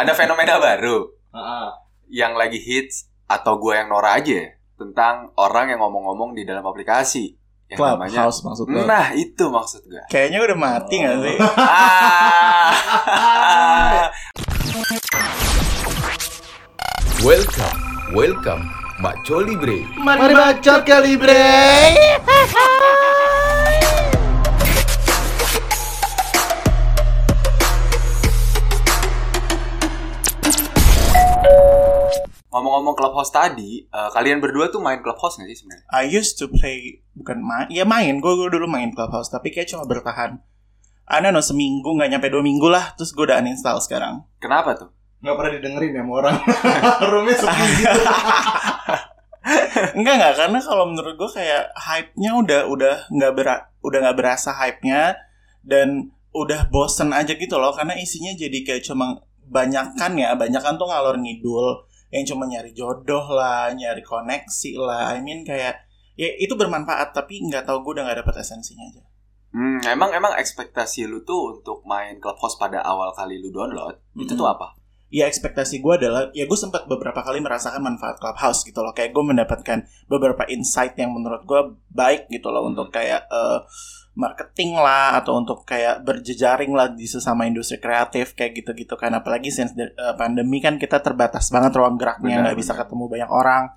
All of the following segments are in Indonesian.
ada fenomena baru Heeh. yang lagi hits atau gue yang norak aja ya, tentang orang yang ngomong-ngomong di dalam aplikasi yang namanya Clubhouse maksud lo. Nah, itu maksud gue. Kayaknya udah mati gak sih? ah. Welcome, welcome, Maco Libre. Mari kali bre. Ngomong-ngomong clubhouse tadi, eh, kalian berdua tuh main clubhouse gak sih sebenarnya? I used to play bukan main, ya main. Gue dulu main Clubhouse, tapi kayak cuma bertahan. Ada no seminggu nggak nyampe dua minggu lah, terus gue udah uninstall sekarang. Kenapa tuh? Nggak pernah didengerin ya sama orang. Roomnya sepi gitu. enggak enggak karena kalau menurut gue kayak hype-nya udah udah nggak berat udah nggak berasa hype-nya dan udah bosen aja gitu loh karena isinya jadi kayak cuma banyakan ya banyakan tuh ngalor ngidul yang cuma nyari jodoh lah nyari koneksi lah I mean kayak ya itu bermanfaat tapi nggak tahu gue udah nggak dapet esensinya aja Hmm, emang emang ekspektasi lu tuh untuk main clubhouse pada awal kali lu download itu Mhm. tuh apa? ya ekspektasi gue adalah ya gue sempat beberapa kali merasakan manfaat clubhouse gitu loh kayak gue mendapatkan beberapa insight yang menurut gue baik gitu loh untuk kayak eh, marketing lah atau untuk kayak berjejaring lah di sesama industri kreatif kayak gitu-gitu kan. Apalagi since the, eh, pandemi kan kita terbatas banget ruang geraknya nggak bisa ketemu banyak orang.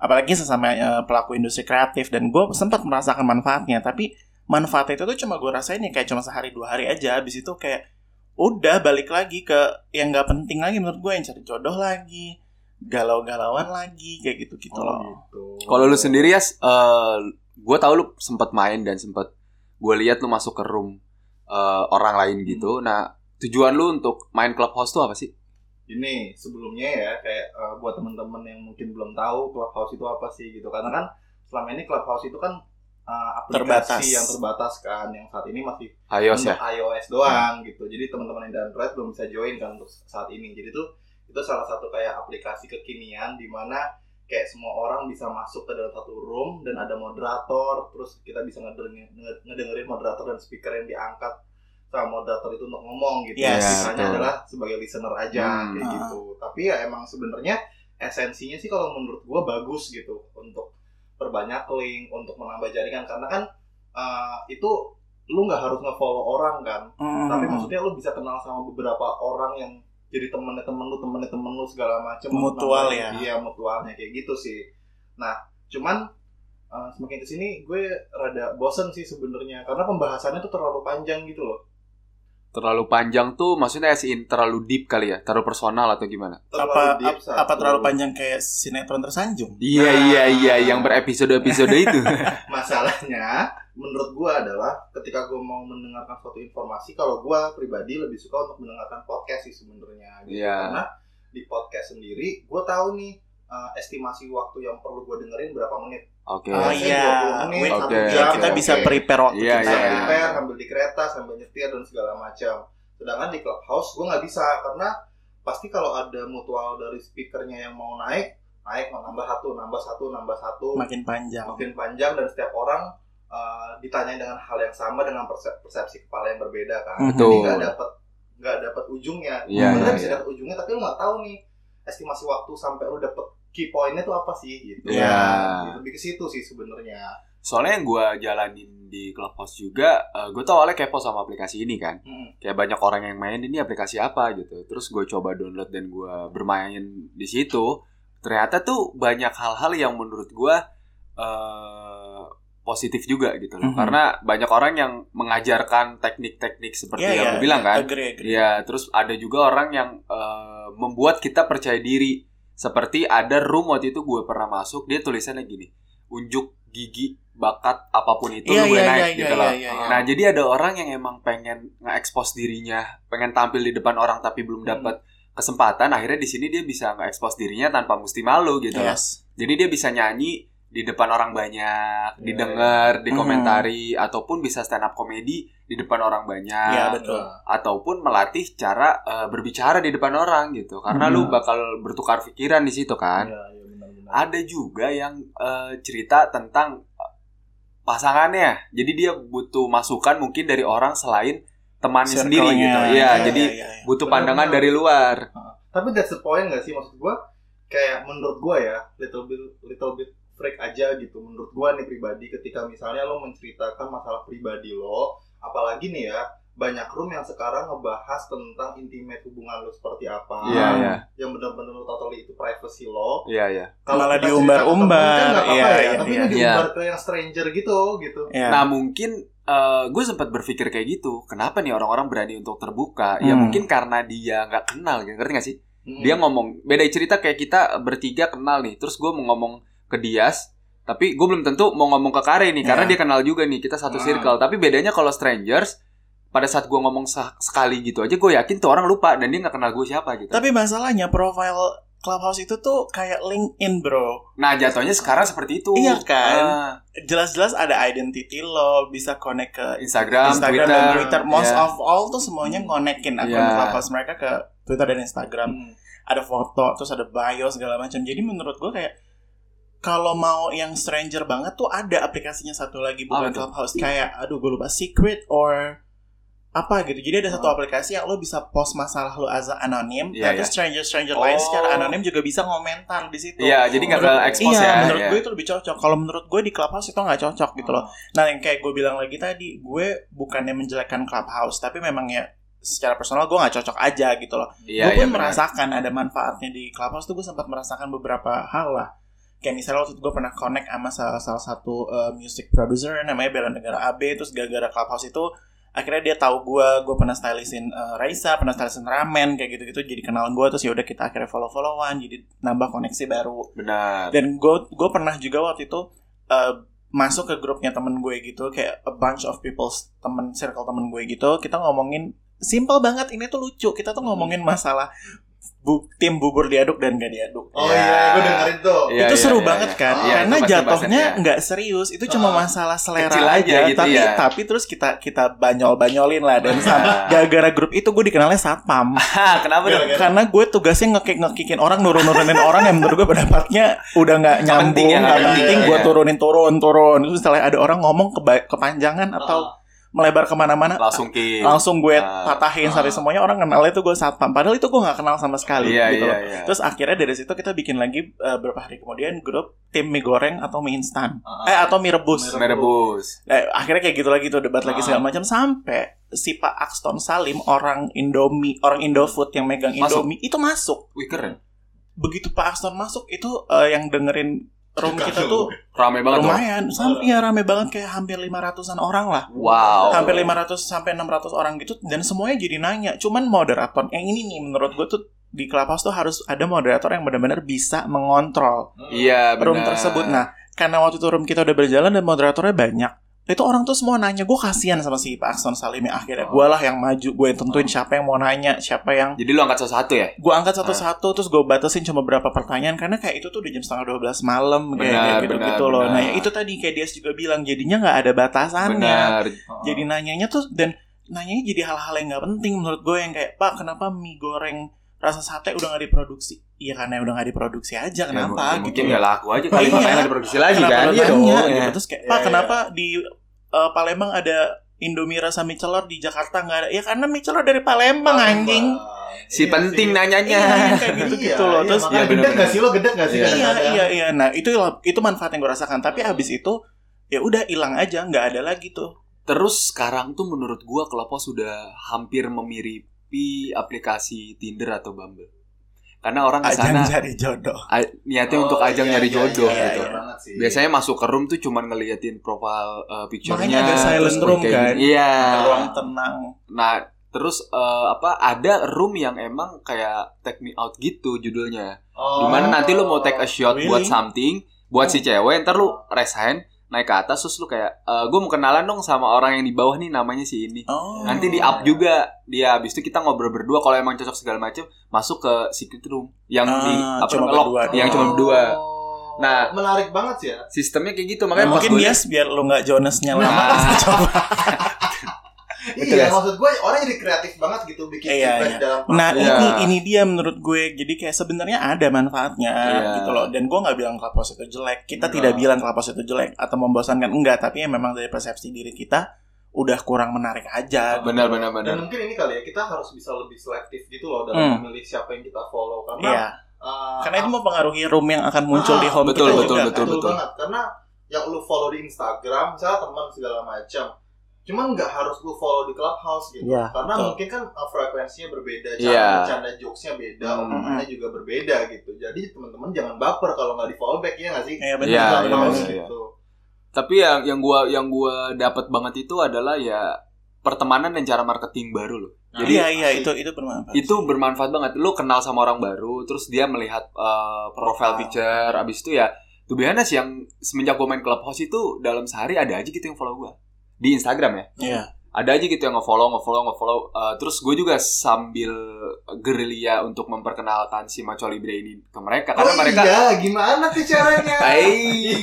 Apalagi sesama eh, pelaku industri kreatif. Dan gue sempat merasakan manfaatnya tapi manfaat itu tuh cuma gue rasain ya kayak cuma sehari dua hari aja. Habis itu kayak udah balik lagi ke yang nggak penting lagi menurut gue yang cari jodoh lagi galau-galauan lagi kayak gitu gitu loh. gitu. Kalau lu sendiri ya, gue tau lu sempat main dan sempat gue lihat lu masuk ke room eh, orang lain gitu. Nah, tujuan lu untuk main clubhouse tuh apa sih? ini sebelumnya ya kayak eh, buat teman-teman yang mungkin belum tahu clubhouse itu apa sih gitu karena kan selama ini clubhouse itu kan eh, aplikasi Terbatas. yang terbatas kan yang saat ini masih iOS untuk ya. iOS doang gitu jadi teman-teman yang di Android belum bisa join kan untuk saat ini jadi tuh itu salah satu kayak aplikasi kekinian di mana kayak semua orang bisa masuk ke dalam satu room dan ada moderator terus kita bisa ngedengerin, ngedengerin moderator dan speaker yang diangkat sama moderator itu untuk ngomong gitu Yes. sisanya adalah sebagai listener aja Hmm. kayak Ah. gitu tapi ya emang sebenarnya esensinya sih kalau menurut gua bagus gitu untuk perbanyak link untuk menambah jaringan karena kan uh, itu lu nggak harus nge-follow orang kan Hmm. tapi maksudnya lu bisa kenal sama beberapa orang yang jadi temennya temen lu temennya temen lu segala macam Mutual ya. iya mutualnya kayak gitu sih. Nah cuman uh, semakin ke sini gue rada bosen sih sebenarnya. Karena pembahasannya tuh terlalu panjang gitu loh Terlalu panjang tuh maksudnya asin terlalu deep kali ya, terlalu personal atau gimana? apa deep, ap- apa terlalu panjang kayak sinetron tersanjung Iya Nah. iya iya yang berepisode-episode itu. masalahnya menurut gue adalah ketika gue mau mendengarkan suatu informasi kalau gue pribadi lebih suka untuk mendengarkan podcast sih sebenarnya gitu. Iya. karena di podcast sendiri gue tahu nih uh, estimasi waktu yang perlu gue dengerin berapa menit Oke. oh Biasanya iya 20 menit, Wait, satu ya, jam, kita bisa prepare waktu Iya, kita iya. prepare sambil di kereta sambil nyetir dan segala macam sedangkan di clubhouse gue nggak bisa karena pasti kalau ada mutual dari speakernya yang mau naik naik mau nambah satu nambah satu nambah satu makin panjang makin panjang dan setiap orang uh, ditanyai dengan hal yang sama dengan perse- persepsi kepala yang berbeda kan Mhm. jadi Betul. nggak dapat nggak dapat ujungnya Iya, sebenarnya iya, bisa iya. dapat ujungnya tapi lu nggak tahu nih estimasi waktu sampai lu dapet key pointnya tuh apa sih gitu Iya. lebih ke situ sih sebenarnya Soalnya yang gue jalanin di clubhouse juga, gue tau awalnya kepo sama aplikasi ini kan. Hmm. Kayak banyak orang yang main ini aplikasi apa gitu. Terus gue coba download dan gue bermain di situ. Ternyata tuh banyak hal-hal yang menurut gue eh positif juga gitu loh. Mhm. Karena banyak orang yang mengajarkan teknik-teknik seperti Iya, yang lu bilang kan. agree, agree. Iya, terus ada juga orang yang eh, membuat kita percaya diri. Seperti ada room waktu itu gue pernah masuk, dia tulisannya gini, unjuk gigi, bakat apa pun itu Iya, lu boleh iya, naik iya, gitu iya, loh. iya, iya. Nah, jadi ada orang yang emang pengen nge-expose dirinya, pengen tampil di depan orang tapi belum Hmm. dapat kesempatan. Akhirnya di sini dia bisa nge-expose dirinya tanpa mesti malu gitu loh. yes Jadi dia bisa nyanyi di depan orang banyak, Iya, didengar, Hmm. dikomentari, ataupun bisa stand up comedy di depan orang banyak Iya, betul. ataupun melatih cara eh, berbicara di depan orang gitu karena Hmm. lu bakal bertukar pikiran di situ kan Iya, iya, benar-benar. ada juga yang eh, cerita tentang eh, pasangannya jadi dia butuh masukan mungkin dari orang selain temannya sendiri gitu. Iya, Iya, jadi iya, iya, iya. butuh Benar, pandangan benar. dari luar. Tapi that's the point gak sih maksud gua? Kayak menurut gua ya, little bit little bit freak aja gitu. Menurut gua nih pribadi ketika misalnya lo menceritakan masalah pribadi lo, apalagi nih ya, banyak room yang sekarang ngebahas tentang intimate hubungan lo seperti apa. Iya, iya. Yang benar-benar totally itu privacy lo. Iya, iya. Malah kita diumbar-umbar, kan iya, ya, iya, tapi iya. ini diumbar ke yang stranger gitu gitu. Iya. Nah, mungkin gue sempat berpikir kayak gitu. Kenapa nih orang-orang berani untuk terbuka? Ya Hmm. mungkin karena dia nggak kenal, gitu. ngerti gak sih? Hmm. Dia ngomong beda cerita kayak kita bertiga kenal nih. Terus gue mau ngomong ke Dias, tapi gue belum tentu mau ngomong ke Kare nih karena Iya. dia kenal juga nih. Kita satu Hmm. circle. Tapi bedanya kalau strangers pada saat gue ngomong se- sekali gitu aja gue yakin tuh orang lupa dan dia nggak kenal gue siapa gitu. Tapi masalahnya profile Clubhouse itu tuh kayak LinkedIn, Bro. Nah jatuhnya sekarang seperti itu. Iya kan? Ah, Jelas-jelas ada identity lo, bisa connect ke Instagram, Instagram Twitter, dan Twitter. Most Iya. of all tuh semuanya konekin akun Iya. Clubhouse mereka ke Twitter dan Instagram. Hmm. Ada foto, terus ada bio segala macam. Jadi menurut gue kayak kalau mau yang stranger banget tuh ada aplikasinya satu lagi bukan tuh? Clubhouse kayak aduh gue lupa Secret or apa gitu. Jadi ada satu Oh. aplikasi yang lo bisa post masalah lo as anonim, Iya, tapi iya. stranger-stranger Oh. lain secara anonim juga bisa ngomentar di situ. Iya, jadi nggak ke Menurut- expose iya, ya. menurut Iya. gue itu lebih cocok. Kalau menurut gue di Clubhouse itu nggak cocok gitu loh. Nah, yang kayak gue bilang lagi tadi, gue bukannya menjelekkan Clubhouse, tapi memang ya secara personal gue nggak cocok aja gitu loh. Iya, gue iya, pun benar. merasakan ada manfaatnya di Clubhouse tuh gue sempat merasakan beberapa hal lah. Kayak misalnya waktu itu gue pernah connect sama salah, salah satu uh, music producer namanya Bella Negara AB, terus gara-gara Clubhouse itu akhirnya dia tahu gue, gue pernah stylistin uh, Raisa, pernah stylistin Ramen kayak gitu-gitu, jadi kenal gue terus ya udah kita akhirnya follow-followan, jadi nambah koneksi baru Benar. dan gue gue pernah juga waktu itu uh, masuk ke grupnya temen gue gitu kayak a bunch of people temen circle temen gue gitu kita ngomongin simple banget ini tuh lucu kita tuh ngomongin masalah bu, tim bubur diaduk dan gak diaduk Oh Ya. iya, gue dengerin tuh. Iya, itu iya, seru iya, banget iya. kan Iya, karena itu jatuhnya nggak serius itu cuma Ah. masalah selera Kecil aja gitu, tapi iya. tapi terus kita kita banyol banyolin lah dan sam- gara-gara grup itu gue dikenalnya satpam kenapa dong? Gara-gara- karena gue tugasnya ngekik ngekikin orang nurun nurunin orang yang menurut gue pendapatnya udah nggak Nggak penting nyambung ya, nggak penting penting, gue iya. turunin turun turun terus misalnya ada orang ngomong keba- kepanjangan atau melebar ke mana-mana Langsung ki. langsung gue Ah, patahin sampai semuanya orang kenalnya itu gue satpam padahal itu gue nggak kenal sama sekali Iya, gitu iya, loh iya. terus akhirnya dari situ kita bikin lagi uh, beberapa hari kemudian grup tim mie goreng atau mie instan Ah. eh atau mie rebus Mie Merebus. Eh, akhirnya kayak gitu lagi tuh debat lagi Ah. segala macam sampai si Pak Axton Salim orang Indomie orang Indofood yang megang Masuk. Indomie itu masuk Wih keren. begitu Pak Aston masuk itu eh, yang dengerin room kita tuh Rame banget tuh. lumayan. Sampai ya rame banget. Kayak hampir 500-an orang lah. Wow. hampir 500 sampai 600 orang gitu. Dan semuanya jadi nanya. Cuman moderator yang ini nih menurut gue tuh di Clubhouse tuh harus ada moderator yang benar-benar bisa mengontrol Iya, benar. room tersebut. Nah karena waktu itu room kita udah berjalan dan moderatornya banyak itu orang tuh semua nanya gue kasihan sama si Pak Axton Salim yang akhirnya gue lah yang maju gue yang tentuin siapa yang mau nanya siapa yang Jadi lu angkat satu-satu ya? gue angkat satu-satu terus gue batasin cuma berapa pertanyaan karena kayak itu tuh udah jam setengah 12 malam kayak, gitu benar, gitu loh benar. nah itu tadi kayak dia juga bilang jadinya nggak ada batasannya Benar. jadi nanyanya tuh dan nanyanya jadi hal-hal yang nggak penting menurut gue yang kayak pak kenapa mie goreng rasa sate udah nggak diproduksi iya karena udah nggak diproduksi aja kenapa Ya, gitu mungkin nggak laku aja kali Iya. makanya nggak diproduksi lagi Kenapa kan? Iya dong. Iya. gitu. terus kayak pak iya. kenapa di eh, Palembang ada Indomie rasa mie celor di Jakarta nggak ada ya karena mie celor dari Palembang anjing Si Iya penting sih. nanyanya. Iya, kayak gitu Iya, gitu loh iya, terus iya, gede bener-bener. gak sih lo gede gak sih Iya. iya iya iya nah itu itu manfaat yang gue rasakan tapi abis itu ya udah hilang aja nggak ada lagi tuh Terus sekarang tuh menurut gua Clubhouse sudah hampir memiripi aplikasi Tinder atau Bumble. Karena orang ke ajang sana cari jodoh a- niatnya Oh, untuk ajang iya, nyari iya, jodoh iya, gitu. iya sih. Biasanya masuk ke room tuh cuman ngeliatin profile uh, picture-nya. Makanya ada silent room, kan? Iya. ruang tenang Nah, terus eh, apa ada room yang emang kayak take me out gitu judulnya. Oh. Di mana nanti lu mau take a shot Really? buat something, buat si cewek, ntar lu raise hand, naik ke atas terus lu kayak gue mau kenalan dong sama orang yang di bawah nih namanya si ini. oh Nanti di up juga dia habis itu kita ngobrol berdua kalau emang cocok segala macem masuk ke secret room yang Ah, di apa cuma lock, berdua yang cuma berdua. Oh. Nah. menarik banget sih ya. Sistemnya kayak gitu Makanya makanya pas mungkin liat- biar lu nggak Jonasnya lama Nah. coba iya, guys. maksud gue orang jadi kreatif banget gitu bikin Iya, iya. dalam Nah Iya. ini ini dia menurut gue jadi kayak sebenarnya ada manfaatnya Iya. gitu loh dan gue nggak bilang Clubhouse itu jelek kita Enggak. tidak bilang Clubhouse itu jelek atau membosankan enggak tapi ya memang dari persepsi diri kita udah kurang menarik aja. Benar benar Dan benar. mungkin ini kali ya kita harus bisa lebih selektif gitu loh dalam Hmm. memilih siapa yang kita follow karena Iya. uh, Karena itu mempengaruhi room yang akan muncul Ah, di home betul, kita betul, juga. betul. betul, banget karena yang lu follow di Instagram misalnya teman segala macam cuman nggak harus lu follow di clubhouse gitu Iya, karena betul. mungkin kan uh, frekuensinya berbeda cara Iya. bercanda jokesnya beda Hmm. omongannya juga berbeda gitu jadi teman-teman jangan baper kalau nggak di follow back ya nggak sih Iya benar. Iya, benar, iya, benar. Clubhouse iya. gitu Tapi yang yang gua yang gua dapat banget itu adalah ya pertemanan dan cara marketing baru loh. Nah, Jadi Iya iya itu itu bermanfaat. itu bermanfaat banget. Lu kenal sama orang baru, terus dia melihat uh, profile Profile. picture, abis itu ya tuh honest yang semenjak gue main clubhouse itu dalam sehari ada aja gitu yang follow gue di Instagram ya. Iya. Ada aja gitu yang nge-follow, nge-follow, nge-follow. Uh, terus gue juga sambil gerilya untuk memperkenalkan si Maco Libre ini ke mereka karena oh mereka iya gimana tuh caranya Hai.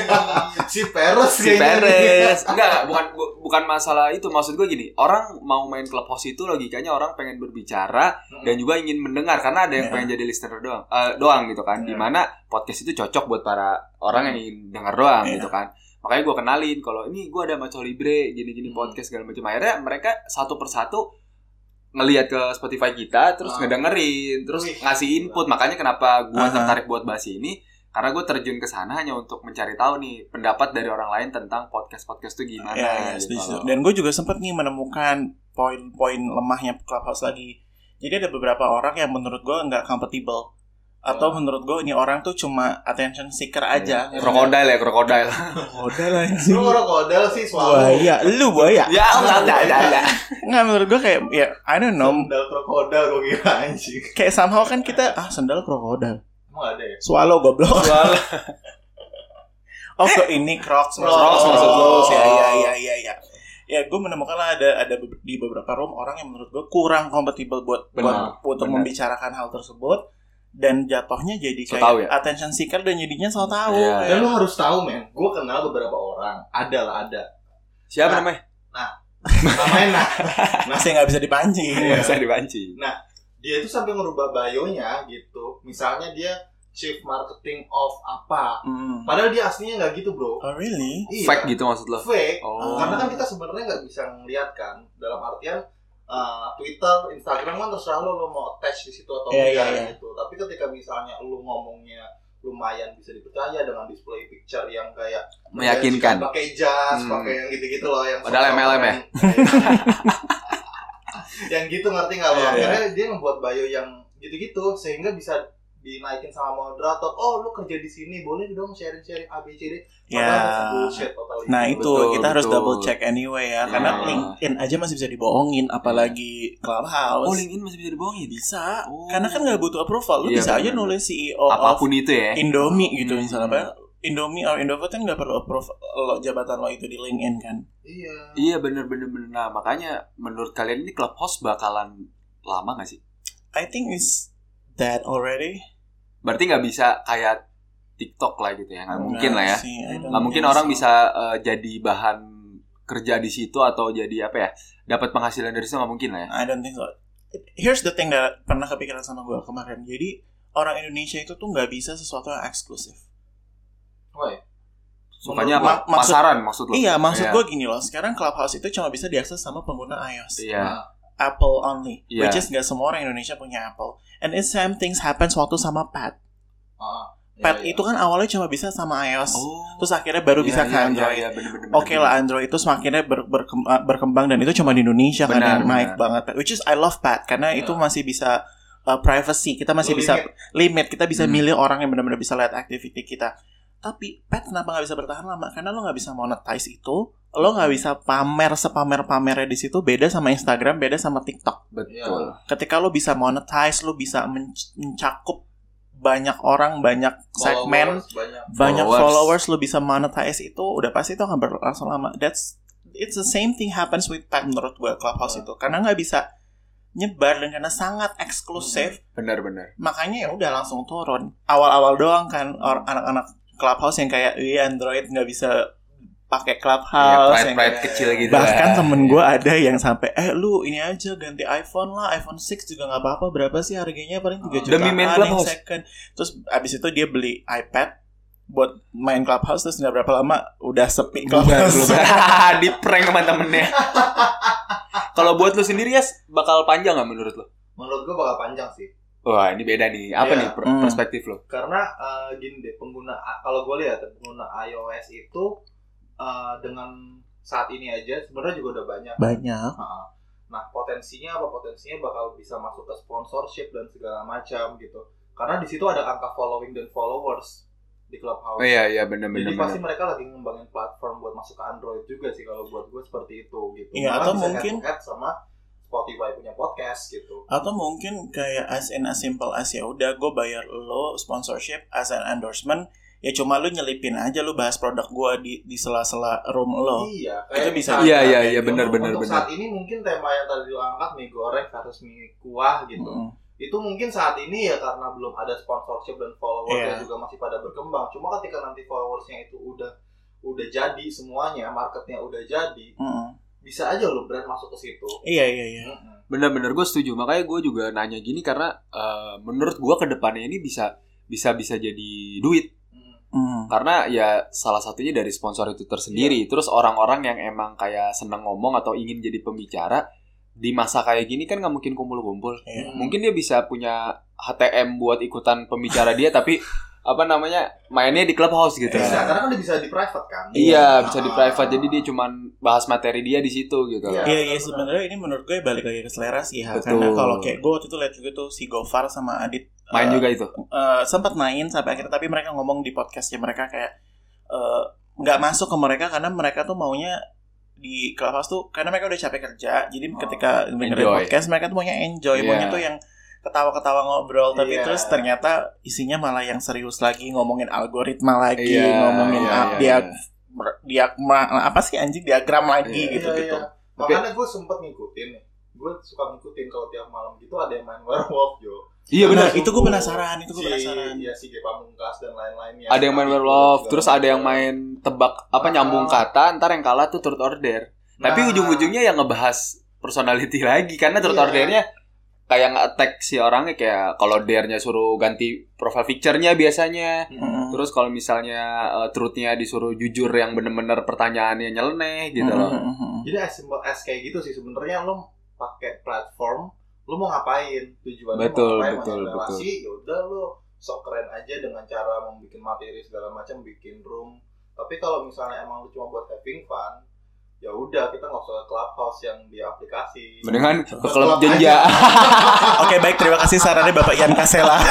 si Peres si. Peres enggak bukan bu- bukan masalah itu maksud gue gini orang mau main clubhouse itu logikanya orang pengen berbicara dan juga ingin mendengar karena ada yang Ya. pengen jadi listener doang eh, doang gitu kan Ya. di mana podcast itu cocok buat para orang yang ingin dengar doang Ya. gitu kan makanya gue kenalin kalau ini gue ada Maco Libre gini-gini Hmm. podcast segala macam akhirnya mereka satu persatu ngelihat ke Spotify kita terus Ah. ngedengerin terus Wih, ngasih input makanya kenapa gue Aha. tertarik buat bahas ini karena gue terjun ke sana hanya untuk mencari tahu nih pendapat dari orang lain tentang podcast podcast itu gimana iya, gitu. Dan gue juga sempat nih menemukan poin-poin lemahnya Clubhouse lagi. Jadi ada beberapa orang yang menurut gue nggak compatible. Atau Oh. menurut gue ini orang tuh cuma attention seeker aja. krokodil ya krokodil lah anjing. lu orang kodal sih selalu Buaya, lu buaya. ya enggak enggak enggak, enggak. Nggak menurut gue kayak ya I don't know. sendal krokodil gue kira anjing Kayak somehow kan kita ah sendal krokodil. emang ada ya Swallow goblok. Oh ke ini Crocs maksud Crocs maksud lo. Ya ya ya ya ya. Ya gue menemukan lah ada ada di beberapa room orang yang menurut gue kurang kompatibel buat Benar, buat untuk membicarakan hal tersebut dan jatuhnya jadi So kayak tahu ya? attention seeker dan jadinya so tahu. Iya, dan lu harus tahu men gue kenal beberapa orang ada lah ada siapa Nah. namanya namanya nah Masih nggak bisa dipancing. Iya. bisa dibanci dia itu sampai ngerubah bayonya gitu misalnya dia chief marketing of apa Hmm. padahal dia aslinya nggak gitu bro Oh really? Iya. fake gitu maksud lo fake oh karena kan kita sebenarnya nggak bisa ngeliat kan dalam artian uh, Twitter, Instagram kan terserah lo lo mau attach di situ atau Iya, enggak iya, iya. gitu. Tapi ketika misalnya lo ngomongnya lumayan bisa dipercaya dengan display picture yang kayak Meyakinkan. pakai jas, Hmm. pakai yang gitu-gitu loh yang Padahal MLM ya? yang- gitu ngerti nggak lo? Iya, iya. Akhirnya dia membuat bio yang gitu-gitu sehingga bisa dinaikin sama moderator. Oh, lu kerja di sini, boleh dong sharing-sharing A B C D. Ya. Bullshit totally. Nah itu Betul, kita harus betul. double check anyway ya karena Ya. LinkedIn aja masih bisa dibohongin apalagi Clubhouse. oh LinkedIn masih bisa dibohongin bisa Oh. karena kan nggak butuh approval lu Iya, bisa aja benar. nulis CEO of apa pun itu ya Indomie gitu Hmm. misalnya apa Indomie or Indofood kan nggak perlu approve lo jabatan lo itu di LinkedIn kan Iya. iya bener bener bener nah makanya menurut kalian ini clubhouse bakalan lama gak sih I think is that already berarti nggak bisa kayak TikTok lah gitu ya nggak mungkin lah ya. sih, I don't nggak mungkin orang so. bisa eh, jadi bahan kerja di situ atau jadi apa ya dapat penghasilan dari situ nggak mungkin lah ya. I don't think so. Here's the thing that pernah kepikiran sama gue kemarin. Jadi orang Indonesia itu tuh nggak bisa sesuatu yang eksklusif. Iya. sukanya Ma- apa? maksud- pasaran maksud lo? Iya maksud Iya. gue gini loh. Sekarang Clubhouse itu cuma bisa diakses sama pengguna iOS. Iya Apple only Iya. which is nggak semua orang Indonesia punya Apple and it's same things happens waktu sama Pad Ah, iya, Pad iya. itu kan awalnya cuma bisa sama iOS oh terus akhirnya baru Iya, bisa ke iya, Android iya, iya, bener, bener, Oke bener. lah Android itu semakinnya ber- berkem- uh, berkembang dan itu cuma di Indonesia kan Benar, yang naik benar. banget. Which is I love Pad karena Iya. itu masih bisa uh, privacy. Kita masih Lu bisa limit. limit. Kita bisa Hmm. milih orang yang benar-benar bisa lihat activity kita. Tapi Pad kenapa nggak bisa bertahan lama? Karena lo nggak bisa monetize itu. Lo nggak bisa pamer sepamer pamernya di situ. Beda sama Instagram, beda sama TikTok. betul Ketika lo bisa monetize, lo bisa men- mencakup banyak orang, banyak segmen Followers banyak. banyak Followers. followers lo bisa monetize itu udah pasti itu akan berlangsung lama that's it's the same thing happens with Pad menurut gue Clubhouse itu karena nggak bisa nyebar dan karena sangat eksklusif benar-benar makanya ya udah langsung turun awal-awal doang kan or- anak-anak Clubhouse yang kayak iya Android nggak bisa pakai ya, Clubhouse pride yang pride kayak- kecil gitu bahkan lah. temen gue ada yang sampai eh lu ini aja ganti iPhone lah iPhone 6 juga nggak apa-apa berapa sih harganya paling 3 jutaan Demi main yang Clubhouse. second terus abis itu dia beli iPad buat main clubhouse terus nggak berapa lama udah sepi clubhouse. di prank teman-temannya. Kalau buat lu sendiri ya bakal panjang nggak menurut lu? Menurut gue bakal panjang sih. Wah ini beda nih. Apa Iya. nih Hmm. perspektif lo? Karena eh, gini deh, pengguna kalau gue lihat ya, pengguna iOS itu eh, dengan saat ini aja sebenarnya juga udah banyak. Banyak. Heeh. Nah, potensinya apa? Potensinya bakal bisa masuk ke sponsorship dan segala macam gitu. Karena di situ ada angka following dan followers di Clubhouse. Oh iya iya benar benar. Jadi pasti mereka lagi ngembangin platform buat masuk ke Android juga sih kalau buat gue seperti itu gitu. Iya, atau bisa mungkin- head-to-head sama Spotify punya podcast gitu. Atau mungkin kayak as in as simple as ya udah gue bayar lo sponsorship as an endorsement ya cuma lu nyelipin aja lu bahas produk gue di di sela-sela room lo. Iya, Itu bisa misalnya Iya iya kayak iya gitu. benar benar untuk benar. saat ini mungkin tema yang tadi lo angkat mie goreng versus mie kuah gitu. Mm. Itu mungkin saat ini ya karena belum ada sponsorship dan followersnya Iya. juga masih pada berkembang. Cuma ketika nanti followersnya itu udah udah jadi semuanya, marketnya udah jadi, Mm. bisa aja lo brand masuk ke situ. Iya iya iya. Mm-mm. Bener-bener gue setuju. Makanya gue juga nanya gini karena eh, menurut gue ke depannya ini bisa bisa bisa jadi duit. Mm. Karena ya salah satunya dari sponsor itu tersendiri. Terus orang-orang yang emang kayak seneng ngomong atau ingin jadi pembicara di masa kayak gini kan nggak mungkin kumpul-kumpul. Iya. Mungkin dia bisa punya HTM buat ikutan pembicara dia tapi apa namanya mainnya di clubhouse gitu. Bisa, karena kan dia bisa di private kan. Iya, bisa di Ah. private. Jadi dia cuman bahas materi dia di situ gitu. Iya. Iya iya sebenarnya ini menurut gue balik lagi ke selera sih ya. Betul. Karena kalau kayak gue waktu itu lihat juga tuh si Gofar sama Adit Main eh, juga itu. eh, sempat main sampai akhirnya tapi mereka ngomong di podcastnya mereka kayak eh, nggak masuk ke mereka karena mereka tuh maunya di clubhouse tuh karena mereka udah capek kerja jadi Oh, ketika dengerin podcast mereka tuh maunya enjoy Iya. maunya tuh yang ketawa-ketawa ngobrol tapi Iya. terus ternyata isinya malah yang serius lagi ngomongin algoritma lagi Iya, ngomongin up iya, dia iya. diagma apa sih anjing diagram lagi Iya, gitu Iya, gitu iya. Makanya gue sempet ngikutin nih. Gue suka ngikutin kalau tiap malam gitu ada yang main werewolf Jo. Iya benar. Nah, itu gue penasaran itu gue Si- penasaran Iya si Ge Pamungkas dan lain-lainnya. Ada yang main Tapi werewolf, terus ada yang main tebak apa Ah. nyambung kata, ntar yang kalah tuh turut order. Tapi Nah, ujung-ujungnya yang ngebahas personality lagi karena turut Iya. ordernya kayak nge-attack si orangnya kayak kalau dare-nya suruh ganti profile picture-nya biasanya. Mm. Terus kalau misalnya uh, truth-nya disuruh jujur yang bener-bener pertanyaannya nyeleneh gitu loh. Mm-mm. Jadi as simple as kayak gitu sih sebenarnya lo pakai platform lo mau ngapain tujuannya Betul, mau ngapain betul, mau relasi ya udah lo sok keren aja dengan cara membuat materi segala macam bikin room tapi kalau misalnya emang lu cuma buat having fun ya udah kita nggak usah ke clubhouse yang di aplikasi. Mendingan ke klub jenja. Oke baik. Terima kasih sarannya Bapak Ian Kasela